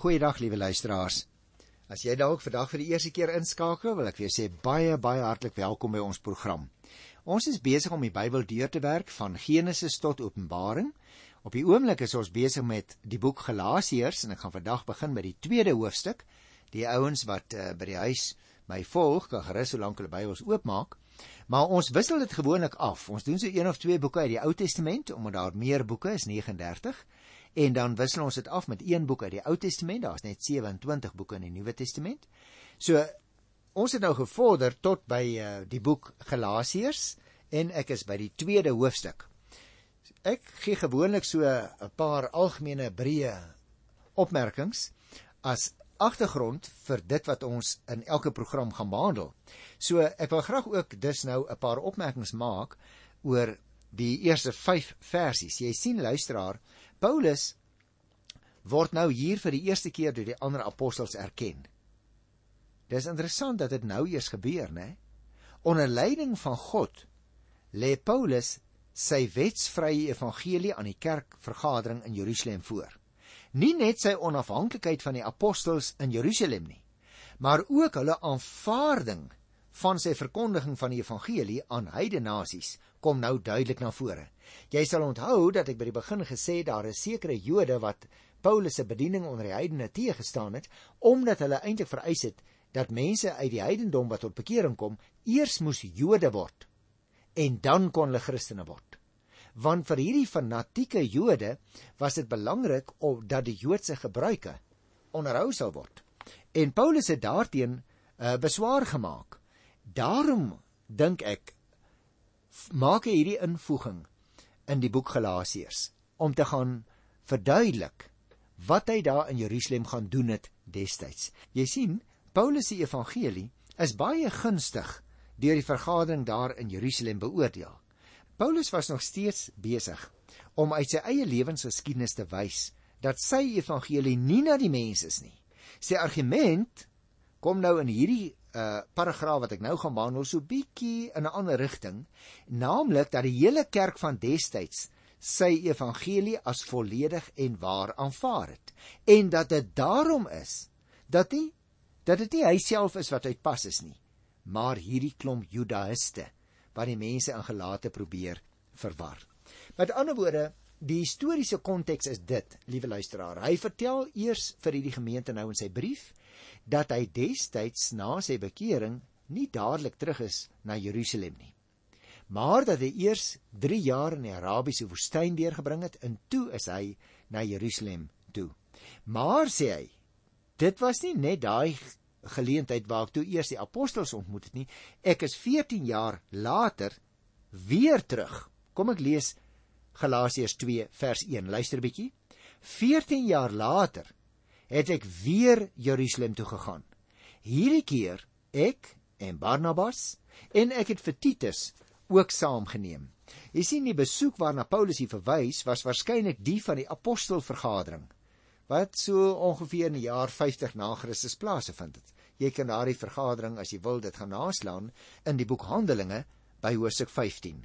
Goeiedag liewe luisteraars. As jy dalk vandag vir die eerste keer inskakel, wil ek vir jou sê baie baie hartlik welkom by ons program. Ons is besig om die Bybel deur te werk van Genesis tot Openbaring. Op die oomblik is ons besig met die boek Galasiërs en ek gaan vandag begin met die tweede hoofstuk. Die ouens wat uh, by die huis my volg, kan gerus so lank hulle Bybels oopmaak. Maar ons wissel dit gewoonlik af. Ons doen so een of twee boeke uit die Ou Testament omdat daar meer boeke is, 39 en dan wissel ons dit af met een boek uit die Ou Testament. Daar's net 27 boeke in die Nuwe Testament. So ons het nou gevorder tot by uh, die boek Galasiërs en ek is by die tweede hoofstuk. Ek gee gewoonlik so 'n paar algemene breë opmerkings as agtergrond vir dit wat ons in elke program gaan behandel. So ek wil graag ook dus nou 'n paar opmerkings maak oor die eerste 5 versies. Jy sien luisteraar, Paulus word nou hier vir die eerste keer deur die ander apostels erken. Dis interessant dat dit nou eers gebeur, né? Onder leiding van God lê Paulus sy wetsvrye evangelie aan die kerkvergadering in Jerusalem voor. Nie net sy onafhanklikheid van die apostels in Jerusalem nie, maar ook hulle aanvaarding van sy verkondiging van die evangelie aan heidene nasies kom nou duidelik na vore. Jy sal onthou dat ek by die begin gesê daar is sekere Jode wat Paulus se bediening onder die heidene teëgestaan het omdat hulle eintlik vereis het dat mense uit die heidendom wat tot bekering kom eers moes Jode word en dan kon hulle Christene word. Want vir hierdie fanatieke Jode was dit belangrik om dat die Joodse gebruike onderhou sal word. En Paulus het daarteen uh, beswaar gemaak. Daarom dink ek maak hy hierdie invoeging in die boek Galasiërs om te gaan verduidelik wat hy daar in Jerusalem gaan doen het destyds. Jy sien, Paulus se evangelie is baie gunstig deur die vergadering daar in Jerusalem beoordeel. Paulus was nog steeds besig om uit sy eie lewensgeskiedenis te wys dat sy evangelie nie na die mense is nie. Sy argument kom nou in hierdie uh paragraaf wat ek nou gaan behandel so bietjie in 'n ander rigting, naamlik dat die hele kerk van destyds sy evangelie as volledig en waar aanvaar het en dat dit daarom is dat hy dat dit nie hy self is wat uitpas is nie, maar hierdie klomp judaïste wat die mense in gelate probeer verwar. Met ander woorde, die historiese konteks is dit, liewe luisteraar. Hy vertel eers vir hierdie gemeente nou in sy brief dat hy destyds na sy bekering nie dadelik terug is na Jerusalem nie. Maar dat hy eers 3 jaar in die Arabiese woestyn deurgebring het en toe is hy na Jerusalem toe. Maar sê hy, dit was nie net daai geleentheid waar ek toe eers die apostels ontmoet het nie. Ek is 14 jaar later weer terug. Kom ek lees Galasiërs 2 vers 1. Luister 'n bietjie. 14 jaar later het ek weer Jerusalem toe gegaan. Hierdie keer ek en Barnabas en ek het vir Titus ook saamgeneem. Jy sien die besoek waarna Paulus hier verwys was waarskynlik die van die apostelvergadering wat so ongeveer in die jaar 50 na Christus plaasgevind het. Jy kan daardie vergadering as jy wil dit gaan naslaan in die boek Handelinge by hoofstuk 15.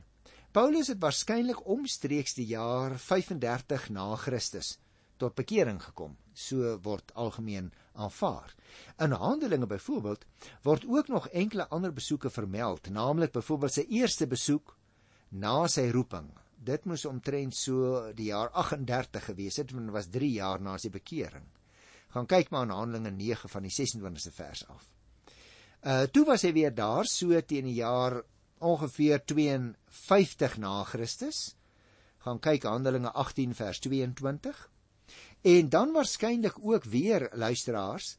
Paulus het waarskynlik omstreeks die jaar 35 na Christus tot bekering gekom. So word algemeen aanvaar. In Handelinge byvoorbeeld word ook nog enkele ander besoeke vermeld, naamlik byvoorbeeld sy eerste besoek na sy roeping. Dit moes omtrent so die jaar 38 gewees het, want dit was 3 jaar na sy bekering. Gaan kyk maar in Handelinge 9 van die 26ste vers af. Uh toe was hy weer daar so teen die jaar ongeveer 52 na Christus. Gaan kyk Handelinge 18 vers 22 En dan waarskynlik ook weer luisteraars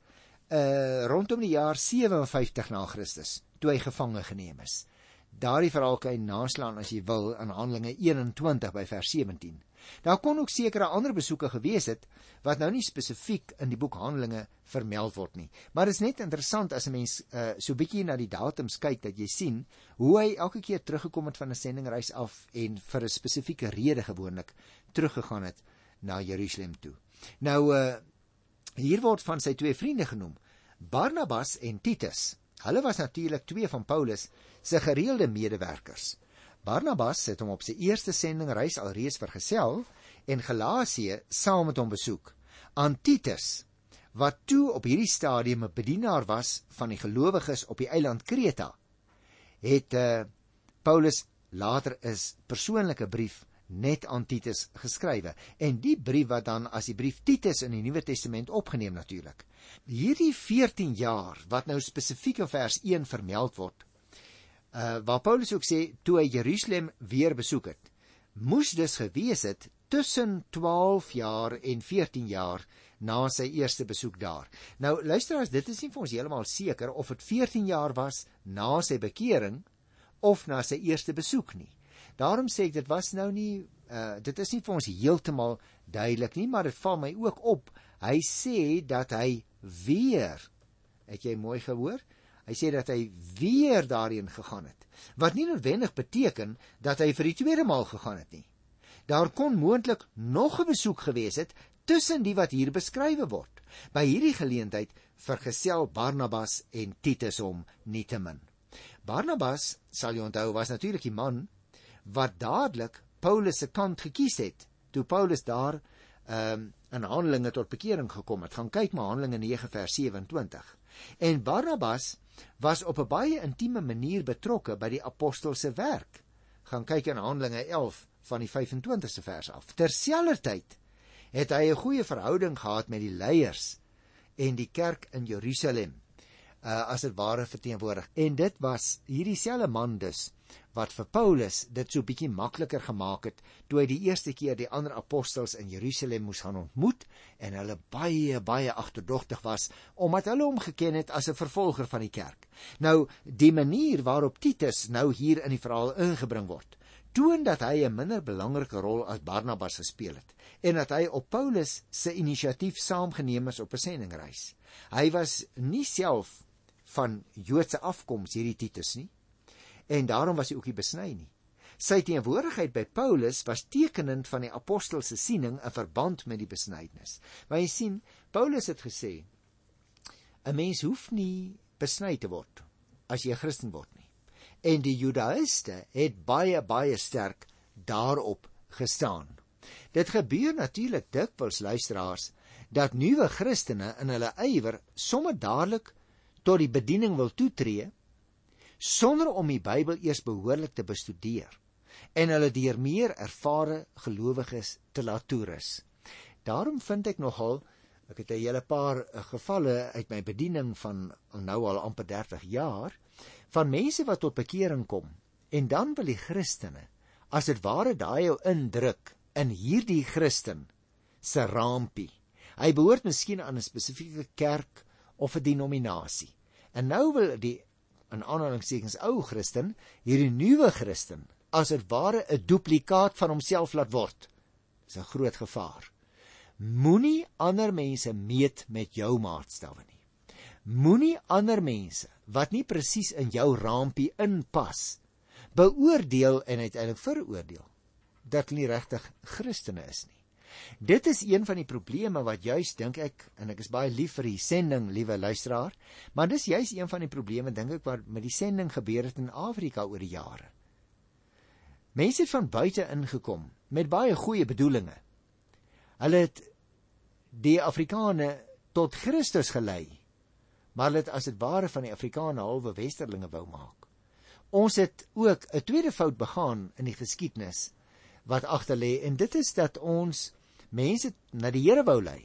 uh rondom die jaar 57 na Christus toe hy gevange geneem is. Daardie verhaal kan jy naslaan as jy wil in Handelinge 21 by vers 17. Daar kon ook sekere ander besoeke gewees het wat nou nie spesifiek in die boek Handelinge vermeld word nie. Maar dit is net interessant as 'n mens uh so bietjie na die datums kyk dat jy sien hoe hy elke keer teruggekom het van 'n sendingreis af en vir 'n spesifieke rede gewoonlik teruggegaan het na Jerusalem toe. Nou uh hier word van sy twee vriende genoem, Barnabas en Titus. Hulle was natuurlik twee van Paulus se gereelde medewerkers. Barnabas het hom op sy eerste sendingreis alreeds vergesel en Galasië saam met hom besoek. Aan Titus wat toe op hierdie stadium 'n bedienaar was van die gelowiges op die eiland Kreta, het uh, Paulus later is persoonlike brief net aan Titus geskrywe en die brief wat dan as die brief Titus in die Nuwe Testament opgeneem natuurlik. Hierdie 14 jaar wat nou spesifiek in vers 1 vermeld word, uh waar Paulus ook sê toe hy Jerusalem weer besoek het, moes dus gewees het tussen 12 jaar en 14 jaar na sy eerste besoek daar. Nou luisteraars, dit is nie vir ons heeltemal seker of dit 14 jaar was na sy bekering of na sy eerste besoek nie. Daarom sê ek dit was nou nie uh dit is nie vir ons heeltemal duidelik nie, maar dit val my ook op. Hy sê dat hy weer het jy mooi gehoor? Hy sê dat hy weer daarheen gegaan het. Wat nie noodwendig beteken dat hy vir die tweede maal gegaan het nie. Daar kon moontlik nog 'n besoek gewees het tussen die wat hier beskrywe word. By hierdie geleentheid vergesel Barnabas en Titus hom nietemin. Barnabas, sal jy onthou, was natuurlik die man wat dadelik Paulus se kant gekies het toe Paulus daar ehm um, in Handelinge tot bekering gekom het. Gaan kyk maar Handelinge 9 vers 27. En Barnabas was op 'n baie intieme manier betrokke by die apostolse werk. Gaan kyk in Handelinge 11 van die 25ste vers af. Terselfdertyd het hy 'n goeie verhouding gehad met die leiers en die kerk in Jerusalem. Uh as dit ware verteenwoordig. En dit was hierdie selfe man dus wat vir Paulus dit so bietjie makliker gemaak het toe hy die eerste keer die ander apostels in Jerusalem moes gaan ontmoet en hulle baie baie agterdogtig was omdat hulle hom geken het as 'n vervolger van die kerk. Nou die manier waarop Titus nou hier in die verhaal ingebring word, toon dat hy 'n minder belangrike rol as Barnabas gespeel het en dat hy op Paulus se inisiatief saamgeneem is op 'n sendingreis. Hy was nie self van Joodse afkoms hierdie Titus nie en daarom was hy ook nie besny nie. Sy teenwoordigheid by Paulus was tekenend van die apostel se siening in verband met die besnydenis. Maar jy sien, Paulus het gesê 'n mens hoef nie besny te word as jy 'n Christen word nie. En die Judaïste het baie baie sterk daarop gestaan. Dit gebeur natuurlik dikwels luisteraars dat nuwe Christene in hulle ywer sommer dadelik tot die bediening wil toetree sonder om die Bybel eers behoorlik te bestudeer en hulle deur meer ervare gelowiges te laat toerus. Daarom vind ek nogal ek het 'n hele paar eh, gevalle uit my bediening van nou al amper 30 jaar van mense wat tot bekering kom en dan wil die Christene as dit ware daai jou indruk in hierdie Christen se rampie. Hy behoort miskien aan 'n spesifieke kerk of 'n denominasie. En nou wil die in aanhalingstekens ou Christen, hierdie nuwe Christen, as dit ware 'n duplikaat van homself laat word. Dis 'n groot gevaar. Moenie ander mense meet met jou maatstawwe nie. Moenie ander mense wat nie presies in jou rampie inpas beoordeel en uiteindelik veroordeel dat hulle nie regtig Christene is nie. Dit is een van die probleme wat juis dink ek en ek is baie lief vir die sending, liewe luisteraar, maar dis juis een van die probleme dink ek wat met die sending gebeur het in Afrika oor die jare. Mense het van buite ingekom met baie goeie bedoelings. Hulle het die Afrikane tot Christus gelei, maar hulle het as dit ware van die Afrikane halwe westerlinge wou maak. Ons het ook 'n tweede fout begaan in die geskiedenis wat agter lê en dit is dat ons mense na die Here wou lei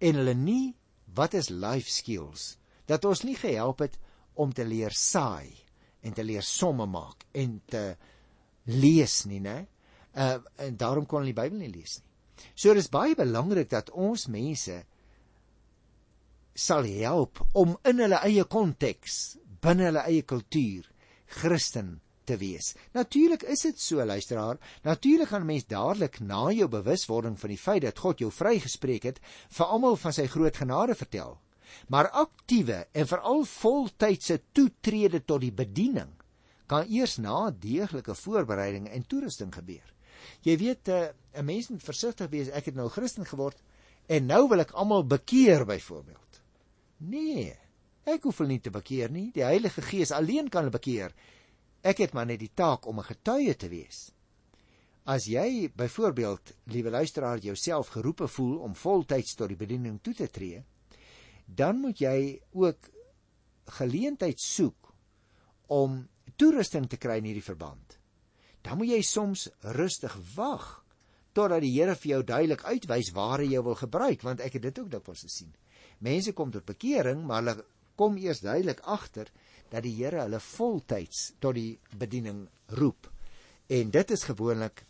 en hulle nie wat is life skills dat ons nie gehelp het om te leer saai en te leer somme maak en te lees nie nê uh, en daarom kon hulle die Bybel nie lees nie. So dis baie belangrik dat ons mense sal help om in hulle eie konteks binne hulle eie kultuur Christen te wees. Natuurlik is dit so, luisteraar. Natuurlik gaan mens dadelik na jou bewuswording van die feit dat God jou vrygespreek het, vir almal van sy groot genade vertel. Maar aktiewe en veral voltydse toetrede tot die bediening kan eers na deeglike voorbereiding en toerusting gebeur. Jy weet, eh, 'n mens moet versigtig wees. Ek het nou Christen geword en nou wil ek almal bekeer byvoorbeeld. Nee, ek hoef hulle nie te bekeer nie. Die Heilige Gees alleen kan hulle bekeer. Ek het maar net die taak om 'n getuie te wees. As jy byvoorbeeld, liewe luisteraar, jouself geroepe voel om voltyds tot die bediening toe te tree, dan moet jy ook geleentheid soek om toerusting te kry in hierdie verband. Dan moet jy soms rustig wag totdat die Here vir jou duidelik uitwys waar hy jou wil gebruik, want ek het dit ook dikwels gesien. Mense kom tot bekering, maar hulle kom eers duidelik agter dat die Here hulle voltyds tot die bediening roep. En dit is gewoonlik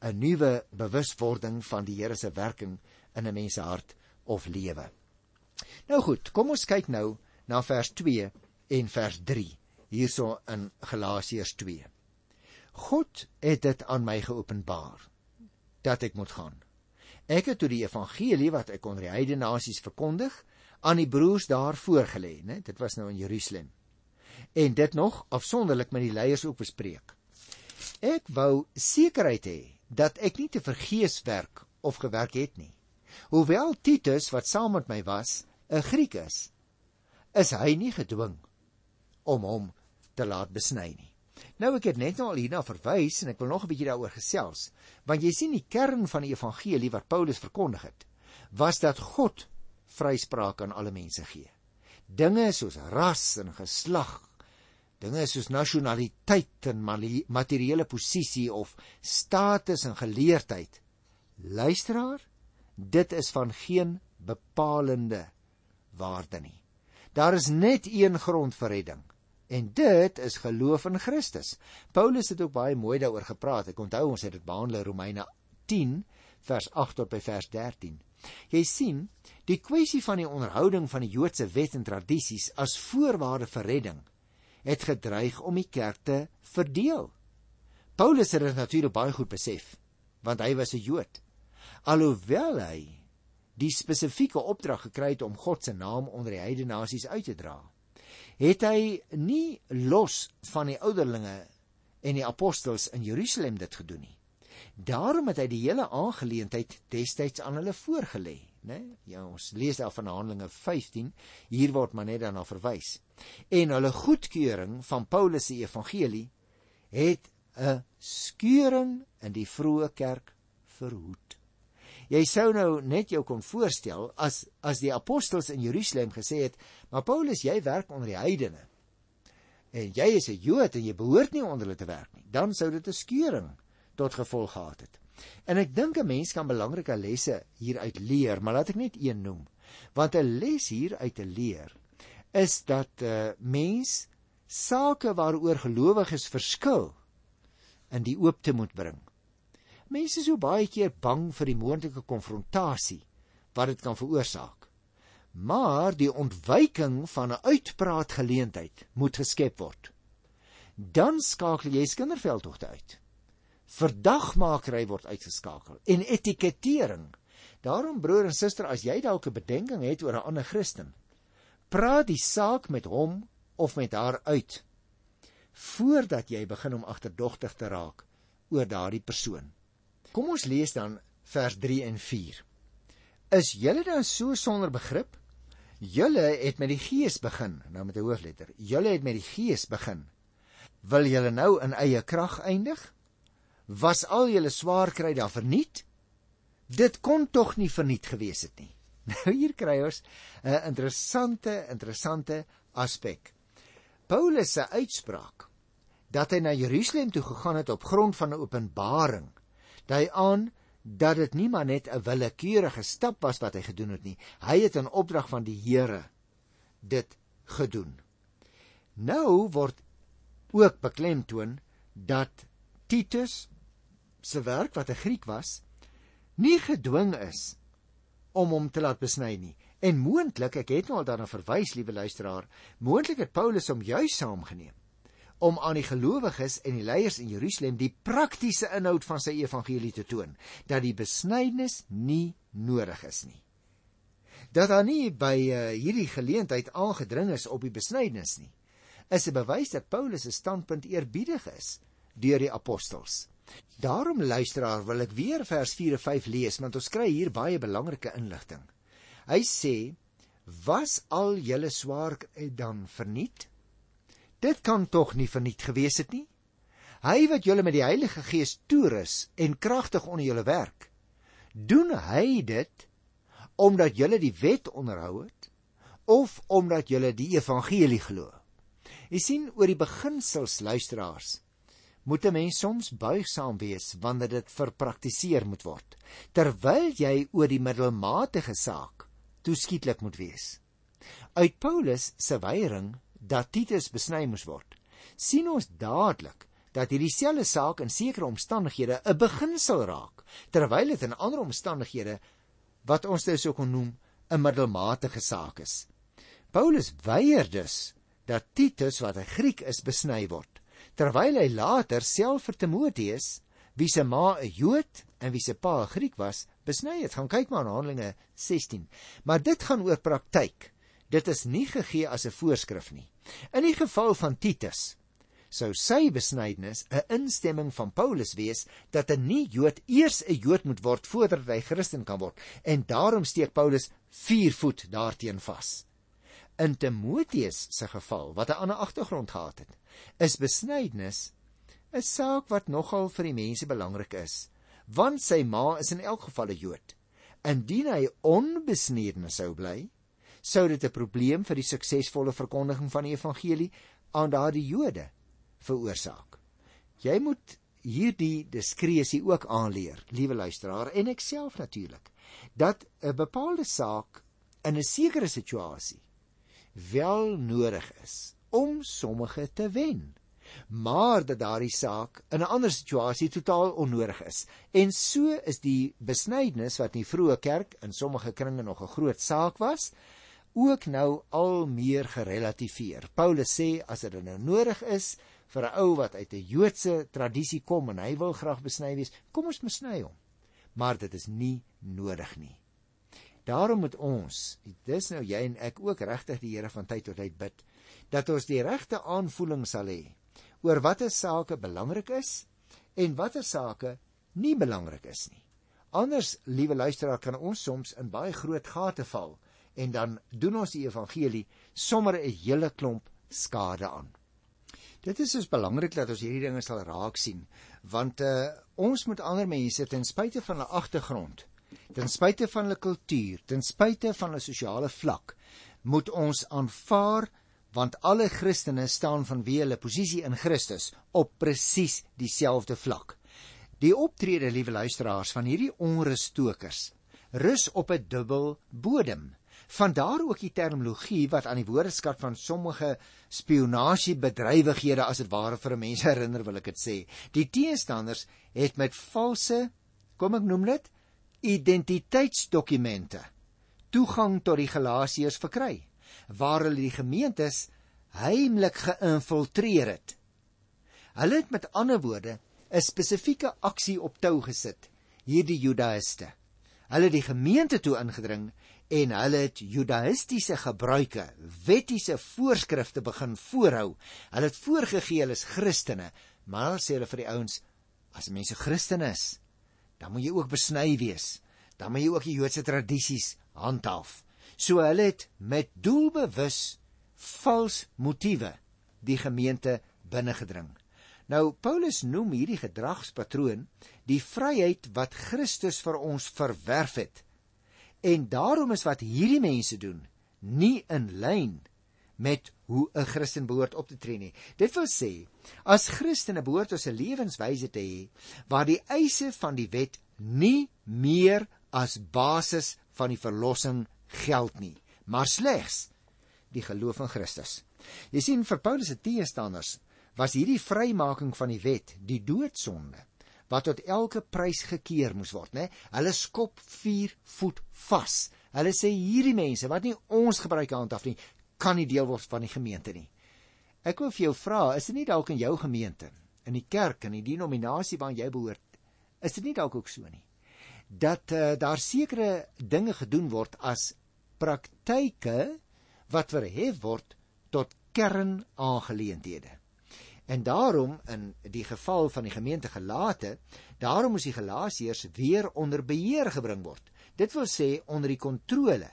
'n nuwe bewuswording van die Here se werking in 'n mens se hart of lewe. Nou goed, kom ons kyk nou na vers 2 en vers 3 hierso in Galasiërs 2. God het dit aan my geopenbaar dat ek moet gaan. Ek het toe die evangelie wat ek onder die heidene nasies verkondig aan die broers daar voorgelê, né? Dit was nou in Jerusalem. En dit nog afsonderlik met die leiers ook bespreek. Ek wou sekerheid hê dat ek nie te vergees werk of gewerk het nie. Hoewel Titus wat saam met my was, 'n Griek is, is hy nie gedwing om hom te laat besny nie. Nou ek het net nou al hierna verwys en ek wil nog 'n bietjie daaroor gesels, want jy sien die kern van die evangelie wat Paulus verkondig het, was dat God vryspraak aan alle mense gee. Dinge soos ras en geslag, dinge soos nasionaliteit en materiële posisie of status en geleerdheid. Luisteraar, dit is van geen bepalende waarde nie. Daar is net een grond vir redding. En dit is geloof in Christus. Paulus het ook baie mooi daaroor gepraat. Ek onthou ons het dit behandel in Romeine 10 vers 8 tot by vers 13. Jy sien, die kwessie van die onderhouding van die Joodse wet en tradisies as voorwaarde vir redding het gedreig om die kerk te verdeel. Paulus het dit natuurlik baie goed besef, want hy was 'n Jood. Alhoewel hy die spesifieke opdrag gekry het om God se naam onder die heidene nasies uit te dra, het hy nie los van die ouderlinge en die apostels in Jerusalem dit gedoen nie. Daarom het hy die hele aangeleentheid destyds aan hulle voorgelê, né? Ja, ons lees daar van Handelinge 15, hier word maar net daarna verwys. En hulle goedkeuring van Paulus se evangelie het 'n skeuring in die vroeë kerk verhoed. Jy sou nou net jou kon voorstel as as die apostels in Jerusalem gesê het, "Maar Paulus, jy werk onder die heidene. En jy is 'n Jood en jy behoort nie onder hulle te werk nie." Dan sou dit 'n skeuring tot gevolg gehad het. En ek dink 'n mens kan belangrike lesse hieruit leer, maar laat ek net een noem. Want 'n les hieruit te leer is dat 'n uh, eh, mens sake waaroor gelowiges verskil in die oop te moet bring. Mense is so baie keer bang vir die moontlike konfrontasie wat dit kan veroorsaak. Maar die ontwyking van 'n uitpraatgeleentheid moet geskep word. Dan skakel jy skinderveldtogte uit. Verdagmakery word uitgeskakel en etikettering. Daarom broer en suster, as jy dalk 'n bedenking het oor 'n ander Christen, praat die saak met hom of met haar uit voordat jy begin om agterdogtig te raak oor daardie persoon. Kom ons lees dan vers 3 en 4. Is julle dan so sonder begrip? Julle het met die gees begin, nou met 'n hoofletter. Julle het met die gees begin. Wil julle nou in eie krag eindig? Was al julle swaar kry daar verniet? Dit kon tog nie verniet gewees het nie. Nou hier kry ons 'n interessante interessante aspek. Paulus se uitspraak dat hy na Jerusalem toe gegaan het op grond van 'n openbaring dui aan dat dit nie maar net 'n willekeurige stap was wat hy gedoen het nie. Hy het in opdrag van die Here dit gedoen. Nou word ook beklemtoon dat Titus se werk wat 'n Griek was, nie gedwing is om hom te laat besny nie. En moontlik, ek het nou al daarna verwys, liewe luisteraar, moontlik het Paulus hom juis saamgeneem om aan die gelowiges en die leiers in Jerusalem die praktiese inhoud van sy evangelie te toon dat die besnydenis nie nodig is nie. Dat daar nie by uh, hierdie geleentheid aangedring is op die besnydenis nie, is 'n bewys dat Paulus se standpunt eerbiedig is deur die apostels. Daarom luisteraar wil ek weer vers 4 en 5 lees want ons kry hier baie belangrike inligting. Hy sê: "Was al julle swaar dan verniet?" Dit kan tog nie verniet gewees het nie. Hy wat julle met die Heilige Gees toerus en kragtig onder julle werk, doen hy dit omdat julle die wet onderhou het of omdat julle die evangelie glo. Jy sien oor die beginsels luisteraars moet 'n mens soms buigsaam wees wanneer dit verpraktiseer moet word terwyl jy oor die middelmatige saak toeskietlik moet wees. Uit Paulus se weiering dat Titus besny moes word, sien ons dadelik dat hierdie selfde saak in sekere omstandighede 'n beginsel raak, terwyl dit in ander omstandighede wat ons dus ook kon noem 'n middelmatige saak is. Paulus weier dus dat Titus wat 'n Griek is besny word, terwyl hy later self vir Timoteus, wie se ma 'n Jood en wie se pa 'n Griek was, besny het. Gaan kyk maar na Handelinge 16. Maar dit gaan oor praktyk. Dit is nie gegee as 'n voorskrif nie. In die geval van Titus sou sy besnydenis 'n instemming van Paulus wees dat 'n nie-Jood eers 'n Jood moet word voordat hy Christen kan word en daarom steek Paulus 4 voet daarteen vas. In Timoteus se geval wat 'n ander agtergrond gehad het, is besnydenis 'n saak wat nogal vir die mense belangrik is, want sy ma is in elk geval 'n Jood. Indien hy onbesnede sou bly, sou dit 'n probleem vir die suksesvolle verkondiging van die evangelie aan daardie Jode veroorsaak. Jy moet hierdie diskresie ook aanleer, liewe luisteraar, en ek self natuurlik, dat 'n bepaalde saak in 'n sekere situasie wel nodig is om sommige te wen maar dat daardie saak in 'n ander situasie totaal onnodig is. En so is die besnydenis wat in die vroeë kerk in sommige kringe nog 'n groot saak was, ook nou al meer gerelativeer. Paulus sê as dit nou nodig is vir 'n ou wat uit 'n Joodse tradisie kom en hy wil graag besny wees, kom ons besny hom. Maar dit is nie nodig nie. Daarom moet ons, dis nou jy en ek ook regtig die Here van tyd tot tyd bid dat ons die regte aanvoeling sal hê oor watter sake belangrik is en watter sake nie belangrik is nie. Anders, liewe luisteraar, kan ons soms in baie groot gate val en dan doen ons die evangelie sommer 'n hele klomp skade aan. Dit is dus belangrik dat ons hierdie dinge sal raak sien, want uh, ons moet ander mense ten spyte van hulle agtergrond, ten spyte van hulle kultuur, ten spyte van hulle sosiale vlak, moet ons aanvaar want alle Christene staan vanweë hulle posisie in Christus op presies dieselfde vlak. Die optrede, liewe luisteraars, van hierdie onruststokers rus op 'n dubbel bodem. Vandaar ook die terminologie wat aan die woordeskat van sommige spionasiebedrywighede as dit ware vir mense herinner wil ek dit sê. Die teenstanders het met valse, kom ek noem dit, identiteitsdokumente toegang tot die Galasiërs verkry waar hulle die gemeentes heimlik geïnfiltreer het. Hulle het met ander woorde 'n spesifieke aksie op tou gesit, hierdie Judaïste. Hulle het die gemeente toe ingedring en hulle het judaïstiese gebruike, wettiese voorskrifte begin voorhou. Hulle het voorgegee hulle is Christene, maar sê hulle vir die ouens, as mense Christen is, dan moet jy ook besny wees. Dan moet jy ook die Joodse tradisies handhaaf. So hulle het met doelbewus vals motiewe die gemeente binnengedring. Nou Paulus noem hierdie gedragspatroon die vryheid wat Christus vir ons verwerf het. En daarom is wat hierdie mense doen nie in lyn met hoe 'n Christen behoort op te tree nie. Dit wil sê, as Christene behoort ons 'n lewenswyse te hê waar die eise van die wet nie meer as basis van die verlossing geld nie, maar slegs die geloof in Christus. Jy sien vir Paulus se teestanders was hierdie vrymaking van die wet die doodsonde wat tot elke prys gekeer moes word, né? Hulle skop 4 voet vas. Hulle sê hierdie mense wat nie ons gebruik hand af nie, kan nie deel word van die gemeente nie. Ek wil vir jou vra, is dit nie dalk in jou gemeente, in die kerk en die denominasie waaraan jy behoort, is dit nie dalk ook so nie? Dat uh, daar sekere dinge gedoen word as praktyke wat verhef word tot kernaangeleenthede. En daarom in die geval van die gemeente Galate, daarom moes die Galasiërs weer onder beheer gebring word. Dit wil sê onder die kontrole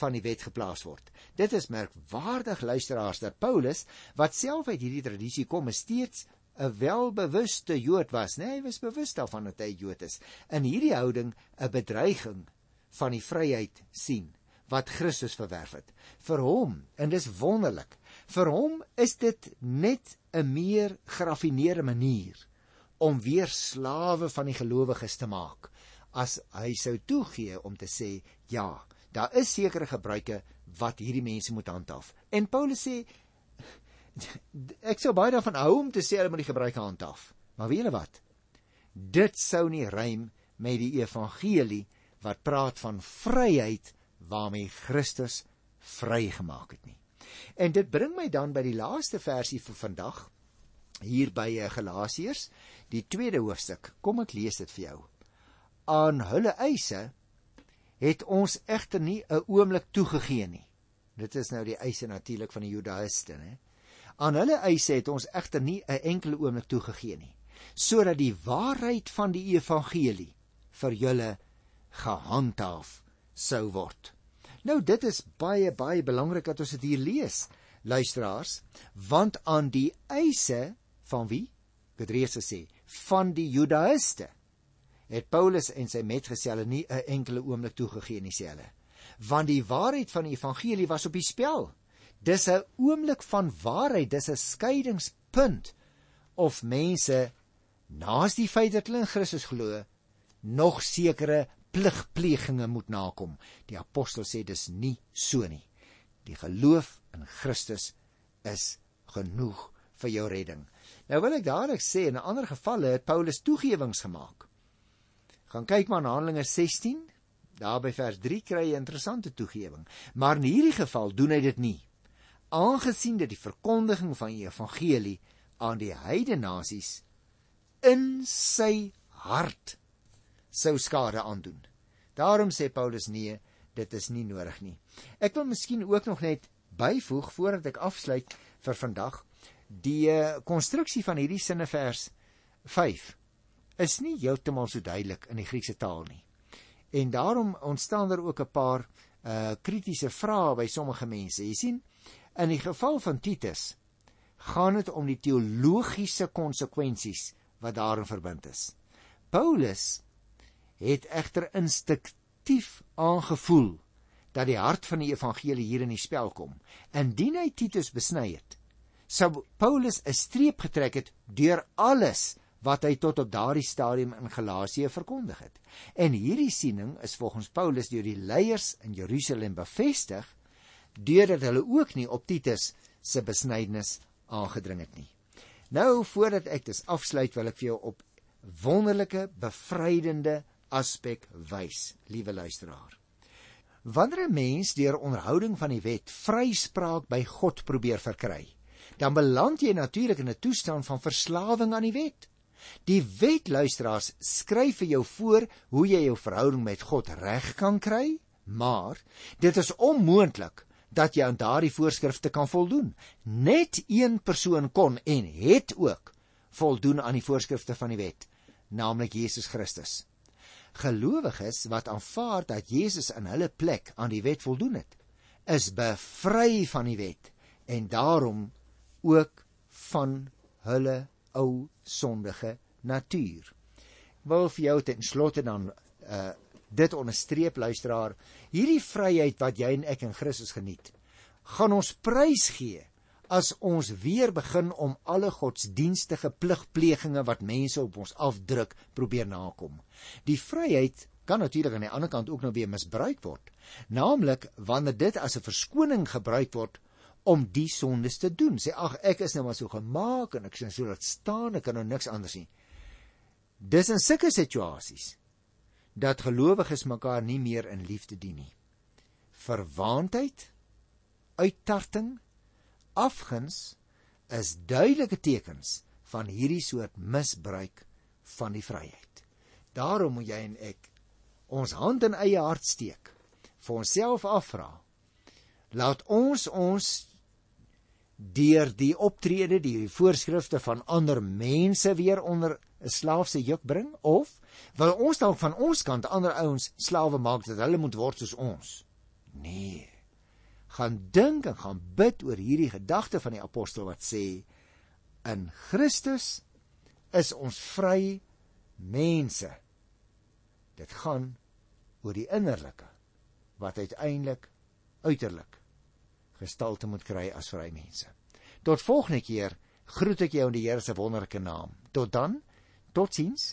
van die wet geplaas word. Dit is merkwaardig luisteraars dat Paulus, wat self uit hierdie tradisie kom, steeds 'n welbewuste Jood was, nee, hy was bewus daarvan dat hy Jood is. In hierdie houding 'n bedreiging van die vryheid sien wat Christus verwerf het. Vir hom, en dis wonderlik, vir hom is dit net 'n meer geraffineerde manier om weer slawe van die gelowiges te maak as hy sou toegee om te sê ja, daar is sekere gebruike wat hierdie mense moet handhaaf. En Paulus sê ek sou baie daarvan hou om te sê hulle moet die gebruike handhaaf. Maar weet julle wat? Dit sou nie rym met die evangelie wat praat van vryheid waarmee Christus vrygemaak het nie. En dit bring my dan by die laaste versie vir vandag hier by eh, Galasiërs, die tweede hoofstuk. Kom ek lees dit vir jou. Aan hulle eise het ons egter nie 'n oomblik toegegee nie. Dit is nou die eise natuurlik van die Judaïste, hè. Aan hulle eise het ons egter nie 'n enkele oomblik toegegee nie, sodat die waarheid van die evangelie vir julle gehandhaaf sou word. Nou dit is baie baie belangrik dat ons dit hier lees, luisteraars, want aan die eise van wie? Gedrees sê, van die Judaïste het Paulus en sy metgeselle nie 'n enkele oomblik toegegee nie sê hulle. Want die waarheid van die evangelie was op die spel. Dis 'n oomblik van waarheid, dis 'n skeidingspunt of mense naas die feit dat hulle in Christus glo, nog sekere pligplegings moet nakom. Die apostel sê dis nie so nie. Die geloof in Christus is genoeg vir jou redding. Nou wil ek dadelik sê in ander gevalle het Paulus toegewings gemaak. Gaan kyk maar na Handelinge 16, daar by vers 3 kry jy 'n interessante toegewing, maar in hierdie geval doen hy dit nie. Aangesien dit die verkondiging van die evangelie aan die heidene nasies in sy hart sou skade aandoen. Daarom sê Paulus nee, dit is nie nodig nie. Ek wil miskien ook nog net byvoeg voordat ek afsluit vir vandag, die eh, konstruksie van hierdie sinnevers 5 is nie heeltemal so duidelik in die Griekse taal nie. En daarom ontstaan daar ook 'n paar uh kritiese vrae by sommige mense. Jy sien, in die geval van Titus gaan dit om die teologiese konsekwensies wat daarin verbind is. Paulus het egter instinktief aangevoel dat die hart van die evangelie hier in die spel kom. Indien hy Titus besny het, sou Paulus 'n streep getrek het deur alles wat hy tot op daardie stadium in Galasië verkondig het. En hierdie siening is volgens Paulus deur die leiers in Jerusalem bevestig deurdat hulle ook nie op Titus se besnydenis aangedring het nie. Nou voordat ek dit afsluit, wil ek vir jou op wonderlike bevrydende aspek wys, liewe luisteraar. Wanneer 'n mens deur onderhouding van die wet vryspraak by God probeer verkry, dan beland jy natuurlik in 'n toestand van verslawing aan die wet. Die wet luisteraars skryf vir jou voor hoe jy jou verhouding met God reg kan kry, maar dit is onmoontlik dat jy aan daardie voorskrifte kan voldoen. Net een persoon kon en het ook voldoen aan die voorskrifte van die wet, naamlik Jesus Christus gelowiges wat aanvaar dat Jesus in hulle plek aan die wet voldoen het, is bevry van die wet en daarom ook van hulle ou sondige natuur. Wil vir jou ten slotte dan uh dit onderstreep luisteraar, hierdie vryheid wat jy en ek in Christus geniet, gaan ons prys gee as ons weer begin om alle godsdienstige pligplegings wat mense op ons afdruk probeer nakom. Die vryheid kan natuurlik aan die ander kant ook nou weer misbruik word, naamlik wanneer dit as 'n verskoning gebruik word om die sondes te doen. Sê ag ek is nou maar so gemaak en ek sien so dat staan, ek kan nou niks anders nie. Dis in sulke situasies dat gelowiges mekaar nie meer in liefde dien nie. Verwaandheid, uittarting, afguns is duidelike tekens van hierdie soort misbruik van die vryheid. Daarom moet jy en ek ons hand in eie hart steek, vir onsself afvra. Laat ons ons deur die optrede, die voorskrifte van ander mense weer onder 'n slaaf se juk bring of wil ons dalk van ons kant ander ouens slawe maak dat hulle moet word soos ons? Nee gaan dink en gaan bid oor hierdie gedagte van die apostel wat sê in Christus is ons vry mense. Dit gaan oor die innerlike wat uiteindelik uiterlik gestalte moet kry as vrymense. Tot volgende keer groet ek jou in die Here se wonderlike naam. Tot dan. Totsiens.